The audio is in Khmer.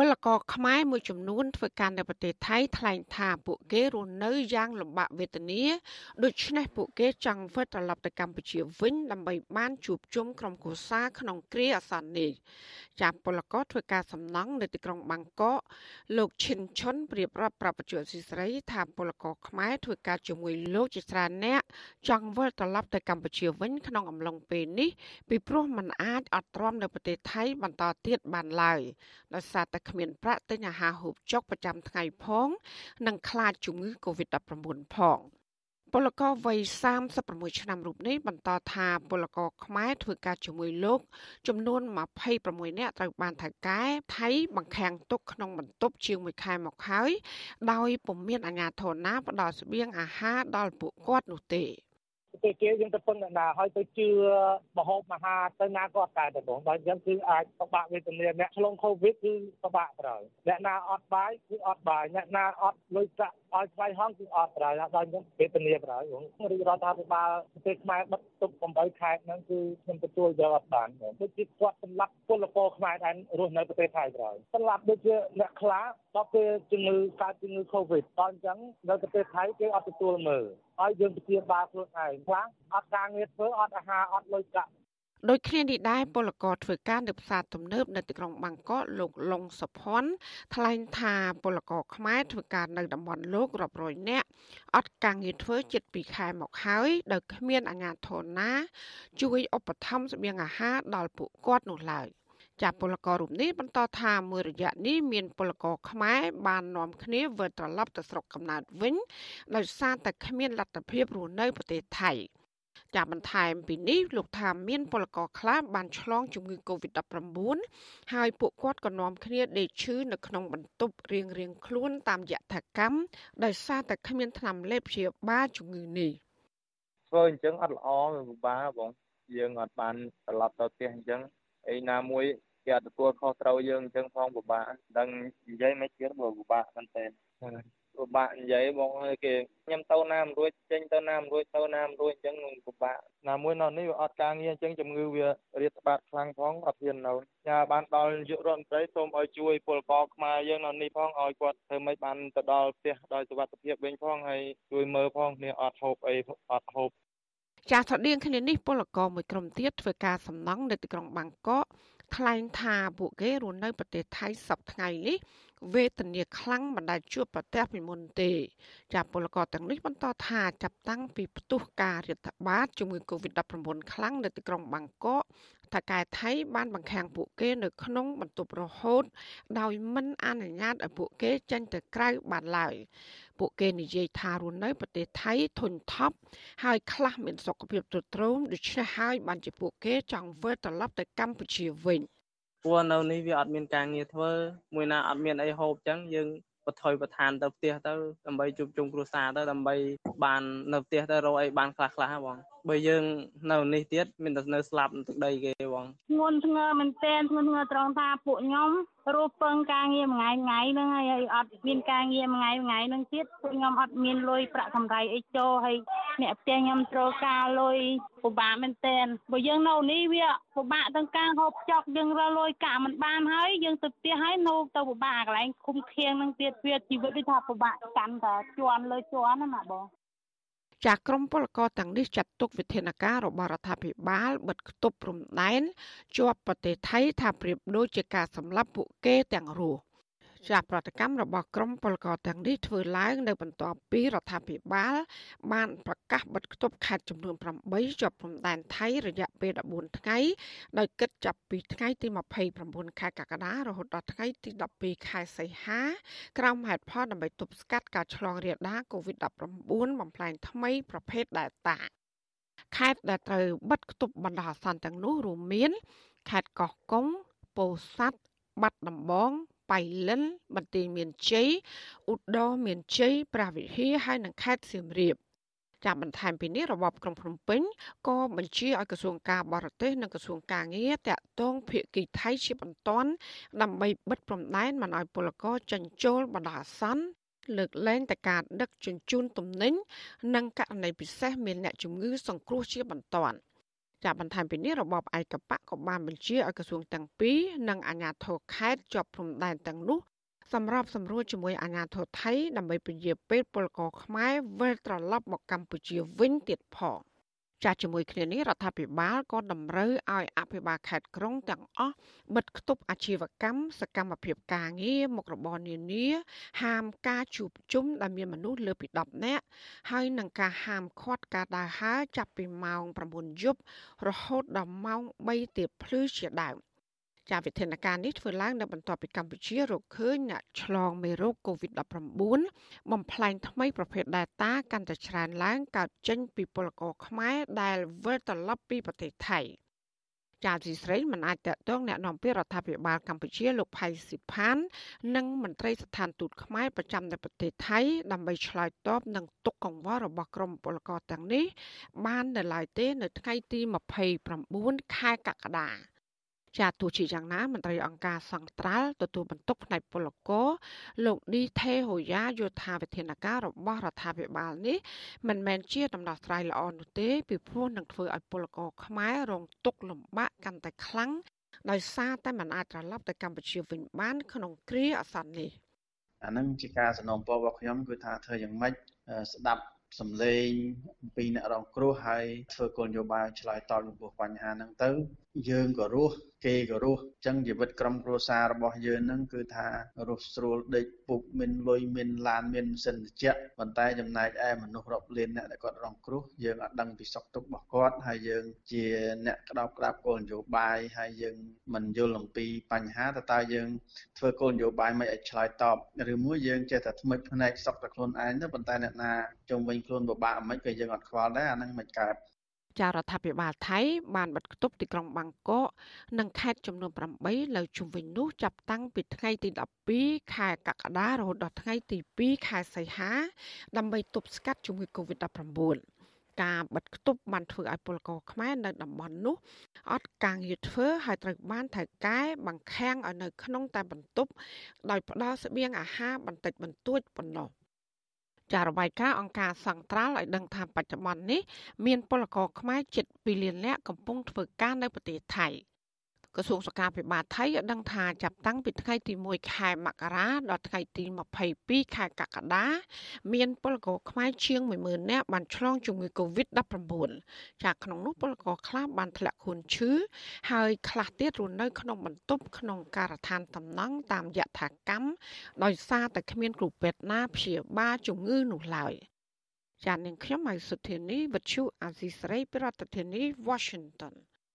ពលករខ្មែរមួយចំនួនធ្វើការនៅប្រទេសថៃថ្លែងថាពួកគេរស់នៅយ៉ាងលំបាកវេទនាដូច្នេះពួកគេចង់វិលត្រឡប់ទៅកម្ពុជាវិញដើម្បីបានជួបជុំក្រុមគ្រួសារក្នុងគ្រាអាសន្ននេះចាពលករធ្វើការសំណង់នៅទីក្រុងបាងកកលោកឈិនឈុនប្រៀបរាប់ប្រាប់បញ្ជាស៊ីស្រីថាពលករខ្មែរធ្វើការជាមួយលោកជាច្រើនអ្នកចង់វិលត្រឡប់ទៅកម្ពុជាវិញក្នុងអំឡុងពេលនេះពីព្រោះมันអាចអត់ទ្រាំនៅប្រទេសថៃបន្តទៀតបានឡើយដោយសារតែគ្មានប្រាក់ទិញអាហារហូបចុកប្រចាំថ្ងៃផង និងខ្លាចជំងឺ Covid-19 ផងពលករវ័យ36ឆ្នាំរូបនេះបន្តថាពលករខ្មែរធ្វើការជាមួយលោកចំនួន26នាក់ត្រូវបានថៅកែថៃបង្ខាំងទុកក្នុងបន្ទប់ជាង1ខែមកហើយដោយពុំមានអាជ្ញាធរណាផ្ដល់ស្បៀងអាហារដល់ពួកគាត់នោះទេ គេគេយើងទៅពឹងណាហើយទៅជឿមហូបអាហារទៅណាក៏អត់កើតដែរបងដល់អញ្ចឹងគឺអាចពិបាកវេទនាអ្នកឆ្លងកូវីដគឺពិបាកត្រូវអ្នកណាអត់បាយគឺអត់បាយអ្នកណាអត់លុយប្រាក់ឲ្យថ្លៃហងគឺអត់ត្រូវដល់អញ្ចឹងវេទនាត្រូវបងរាជរដ្ឋាភិបាលប្រទេសខ្មែរបិទទុក8ខែហ្នឹងគឺខ្ញុំទទួលយកអត់បានដូចជាគាត់សម្លាប់ពលករខ្មែរដែលរស់នៅប្រទេសថៃត្រូវសម្លាប់ដូចជាអ្នកខ្លះ ដល់ពេលជំងឺកើតជំងឺ Covid ដល់អញ្ចឹងនៅប្រទេសថៃគេអត់ទទួលមើលឲ្យយើងព្យាបាលខ្លួនឯងខ្លះអត់ការងារធ្វើអត់អាហារអត់លុយកាក់ដូចគ្នានេះដែរពលករធ្វើការនៅផ្សារទំនើបនៅទីក្រុងបាងកកលោកលងសុភ័ណ្ឌថ្លែងថាពលករខ្មែរធ្វើការនៅតំបន់លោករាប់រយនាក់អត់ការងារធ្វើជិត2ខែមកហើយដោយគ្មានអាជ្ញាធរណា ជួយឧបត្ថម្ភស្បៀងអាហារដល់ពួកគាត់នោះឡើយ ចាពលកររូបនេះបន្តថាមួយរយៈនេះមានពលករខ្មែរបាននាំគ្នាវិលត្រឡប់ទៅស្រុកកំណើតវិញដោយសារតែគ្មានលទ្ធភាពរស់នៅប្រទេសថៃ។ចាបន្ថែមពីនេះលោកថាមានពលករខ្លះបានឆ្លងជំងឺ Covid-19 ហើយពួកគាត់ក៏នាំគ្នាដេកឈឺនៅក្នុងបន្ទប់រៀងរៀងខ្លួនតាមយថាកម្មដោយសារតែគ្មានថ្នាំលេបព្យាបាលជំងឺនេះធ្វើអញ្ចឹងអត់ល្អពិបាកបងយើងអត់បានត្រឡប់ទៅផ្ទះអញ្ចឹង អីណាមួយគេអត់ទទួលខុសត្រូវយើងអញ្ចឹងផងពិបាកដឹងនិយាយមិនទៀតបើពិបាកមែនតើពិបាកនិយាយបងអើយគេខ្ញុំទៅណាមិនរួចចេញទៅណាមិនរួចទៅណាមិនរួចអញ្ចឹងពិបាកណាមួយនៅនេះវាអត់ការងារអញ្ចឹងជំងឺវារាតត្បាតខ្លាំងផងអត់ហ៊ាននៅញ៉ាបានដល់នាយករដ្ឋមន្ត្រីសូមឲ្យជួយពលករខ្មែរយើងនៅនេះផងឲ្យគាត់ធ្វើម៉េចបានទៅដល់ផ្ទះដោយសុវត្ថិភាពវិញផងហើយជួយមើលផងគ្នាអត់ហូបអីអត់ហូប ចាស់ស្រដៀងគ្នានេះពលករមួយក្រុមទៀតធ្វើការសំណង់នៅទីក្រុងបាងកកថ្លែងថាពួកគេរស់នៅប្រទេសថៃសប្តាហ៍ថ្ងៃនេះ វេទនាខ្លាំងមិនដែលជួបប្រទះពីមុនទេ ចាពលករទាំងនេះបន្តថាចាប់តាំងពីផ្ទុះការរាតត្បាតជំងឺ Covid-19 ខ្លាំងនៅទីក្រុងបាងកកថាកែថៃបានបង្ខាំងពួកគេនៅក្នុងបន្ទប់រហូត ដោយមិនអនុញ្ញាតឲ្យពួកគេចេញទៅក្រៅបានឡើយពួកគេនិយាយថារស់នៅប្រទេសថៃធុញថប់ហើយខ្លះមានសុខភាពទ្រុឌទ្រោមដូច្នេះហើយបានជាពួកគេចង់វិលត្រឡប់ទៅកម្ពុជាវិញ។ ព្រោះនៅនេះវាអត់មានការងារធ្វើ មួយណាអត់មានអីហូបចឹងយើងបថុយបឋានទៅផ្ទះទៅដើម្បីជួបជុំគ្រួសារទៅដើម្បីបាននៅផ្ទះទៅរកអីបានខ្លះខ្លះបង បើយើងនៅនេះទៀតមានតែនៅស្លាប់ទឹកដីគេបងធ្ងន់ធ្ងរមែនទែនធ្ងន់ធ្ងរត្រង់ថាពួកខ្ញុំរស់ពឹងការងារមួយថ្ងៃថ្ងៃហ្នឹងហើយអត់មានការងារមួយថ្ងៃថ្ងៃហ្នឹងទៀតពួកខ្ញុំអត់មានលុយប្រាក់កម្រៃអីចូលហើយអ្នកផ្ទះខ្ញុំត្រូវការលុយពិបាកមែនទែនបើយើងនៅនេះវាពិបាកទាំងការហូបចុកយើងរកលុយកាក់មិនបានហើយយើងទៅផ្ទះហើយនៅទៅពិបាកកន្លែងឃុំឃាំងហ្នឹងទៀតវាជីវិតដូចថាពិបាកកាន់តែជន់លើជន់ណាបង ចាក់ក្រុមពលករទាំងនេះចាត់ទុកវិធានការរបស់រដ្ឋាភិបាលបិទគប់ព្រំដែនជាប់ប្រទេសថៃថាប្រៀបដូចជាការសម្លាប់ពួកគេទាំងរស់ ចាប្រតិកម្មរបស់ក្រមពលករទាំងនេះធ្វើឡើងនៅបន្ទាប់ពីរដ្ឋាភិបាល បានប្រកាសបិទគប់ខេត្តចំនួន8ជាប់ព្រំដែនថៃរយៈពេល14ថ្ងៃដោយគិតចាប់ពីថ្ងៃទី29ខែកក្កដារហូតដល់ថ្ងៃទី12ខែសីហាក្រោមហេតុផលដើម្បីទប់ស្កាត់ការឆ្លងរាលដាល COVID-19 បំផ្លែងថ្មីប្រភេទ Delta ខេត្តដែលត្រូវបិទគប់បណ្ដោះអាសន្នទាំងនោះរួមមានខេត្តកោះកុងពោធិ៍សាត់បាត់ដំបងបៃលិន បន្ទាយមានជ័យឧត្តរមានជ័យព្រះវិហារហើយនិងខេត្តសៀមរាបចាប់បន្ថែមពីនេះរបបក្រុងភ្នំពេញក៏បញ្ជាឲ្យក្រសួងការបរទេសនិងក្រសួងកាងារតាក់ទងភាគីថៃជាបន្ទាន់ដើម្បីបិទព្រំដែនមិនឲ្យពលករចិញ្ចូលបណ្ដោះអាសន្នលើកលែងតែការដឹកជញ្ជូនទំនិញនិងករណីពិសេសមានអ្នកជំងឺសង្គ្រោះជាបន្ទាន់ចាបន្ថែមពីនេះរបបឯកបកក៏បានបញ្ជាឲ្យក្រសួងទាំងពីរនិងអាជ្ញាធរខេត្តជាប់ព្រំដែនទាំងនោះ សម្រាប់សម្រួលជាមួយអាជ្ញាធរថៃដើម្បីពជាពេលពលករខ្មែរវិលត្រឡប់មកកម្ពុជាវិញទៀតផង។ចាស់ជាមួយគ្នានេះរដ្ឋាភិបាលក៏តម្រូវឲ្យអភិបាលខេត្តក្រុងទាំងអស់បិទគប់អាជីវកម្មសកម្មភាពការងារមុខរបរនានា ហាមការជួបជុំដែលមានមនុស្សលើពី10នាក់ហើយនឹងការហាមឃាត់ការដើរហើរចាប់ពីម៉ោង9យប់រហូតដល់ម៉ោង3ទៀបភ្លឺជាដើម ចាវិធានការនេះធ្វើឡើងនៅបន្ទាប់ពីកម្ពុជារកឃើញអ្នកឆ្លងមេរោគ COVID-19 បំផ្លែងថ្មីប្រភេទ Delta កាន់តែច្រើនឡើងកើតចេញពីពលករខ្មែរដែលវិលត្រឡប់ពីប្រទេសថៃចាស៊ីស្រីមិនអាចតតងแนะនាំពាក្យរដ្ឋាភិបាលកម្ពុជាលោកផៃស៊ីផាននិងមន្ត្រីស្ថានទូតខ្មែរប្រចាំនៅប្រទេសថៃដើម្បីឆ្លើយតបនឹងទុកកង្វល់របស់ក្រមពលករទាំងនេះបាននៅឡើយទេ នៅថ្ងៃទី29ខែកក្កដា ចាទោះជាយ៉ាងណាមន្ត្រីអង្គការសង្ត្រាល់ទទួលបន្ទុកផ្នែកពលករលោកឌីថេហូយ៉ាយល់ថាវិធានការរបស់រដ្ឋាភិបាលនេះមិនមែនជាដំណោះស្រាយល្អនោះទេពីព្រោះនឹងធ្វើឲ្យពលករខ្មែររងទុក្ខលំបាកកាន់តែខ្លាំងដោយសារតែមិនអាចត្រឡប់ទៅកម្ពុជាវិញបាន ក្នុងគ្រាអាសន្ននេះអានឹងជាការសំណូមពររបស់ខ្ញុំគឺថាធ្វើយ៉ាងម៉េចស្ដាប់សំឡេងអំពីអ្នករងគ្រោះហើយធ្វើគោលនយោបាយឆ្លើយតបចំពោះបញ្ហាហ្នឹងទៅ យើងក៏រស់គេក៏រស់អញ្ចឹងជីវិតក្រុមគ្រួសាររបស់យើងហ្នឹងគឺថារស់ស្រួលដេកពុកមានលុយមានឡានមានសិនជៈប៉ុន្តែចំណែកឯមនុស្សរាប់លានអ្នកដែលគាត់រងគ្រោះយើងអត់ដឹងពីសុខទុក្ខរបស់គាត់ហើយយើងជាអ្នកក្តោបក្តាប់គោលនយោបាយហើយយើងមិនយល់អំពីបញ្ហាតើតើយើងធ្វើគោលនយោបាយមិនឲ្យឆ្លើយតបឬមួយយើងចេះតែថ្មិចភ្នែកសុកតែខ្លួនឯងទៅប៉ុន្តែអ្នកណាជុំវិញខ្លួនពិបាកមិនក៏យើងអត់ខ្វល់ដែរអាហ្នឹងមិនកើត ចារដ្ឋាភិបាលថៃបានបិទគប់ទីក្រុងបាងកកនិងខេត្តចំនួន8នៅជុំវិញនោះចាប់តាំងពីថ្ងៃទី12ខែកក្កដារហូតដល់ថ្ងៃទី2ខែសីហា ដើម្បីទប់ស្កាត់ជំងឺ Covid-19 ការបិទគប់បានធ្វើឲ្យពលករខ្មែរនៅតំបន់នោះអត់ការងារធ្វើហើយត្រូវបានថៅកែបង្ខាំងឲ្យនៅក្នុងតែបន្ទប់ដោយផ្ដល់ស្បៀងអាហារបន្តិចបន្តួចប៉ុណ្ណោះ។ ចារបាយការណ៍អង្គការសង្ត្រាល់ឲ្យដឹងថាបច្ចុប្បន្ននេះមានពលករខ្មែរជិត2លាននាក់កំពុងធ្វើការនៅប្រទេសថៃ។ ក្រសួងសុខាភិបាលថៃបានដឹងថាចាប់តាំងពីថ្ងៃទី1ខែមករាដល់ថ្ងៃទី22ខែកក្កដាមានពលករខ្មែរជាង10000នាក់បានឆ្លងជំងឺ Covid-19 ចាក្នុងនោះពលករខ្លះបានធ្លាក់ខ្លួនឈឺហើយខ្លះទៀតរស់នៅក្នុងបន្ទប់ក្នុងការដ្ឋានតំណង់តាមយថាកម្មដោយសារតែគ្មានគ្រូពេទ្យណាព្យាបាលជំងឺនោះឡើយចាននាងខ្ញុំហៅសុធានីវិទ្យុអាស៊ីសេរីប្រធានាធិបតី Washington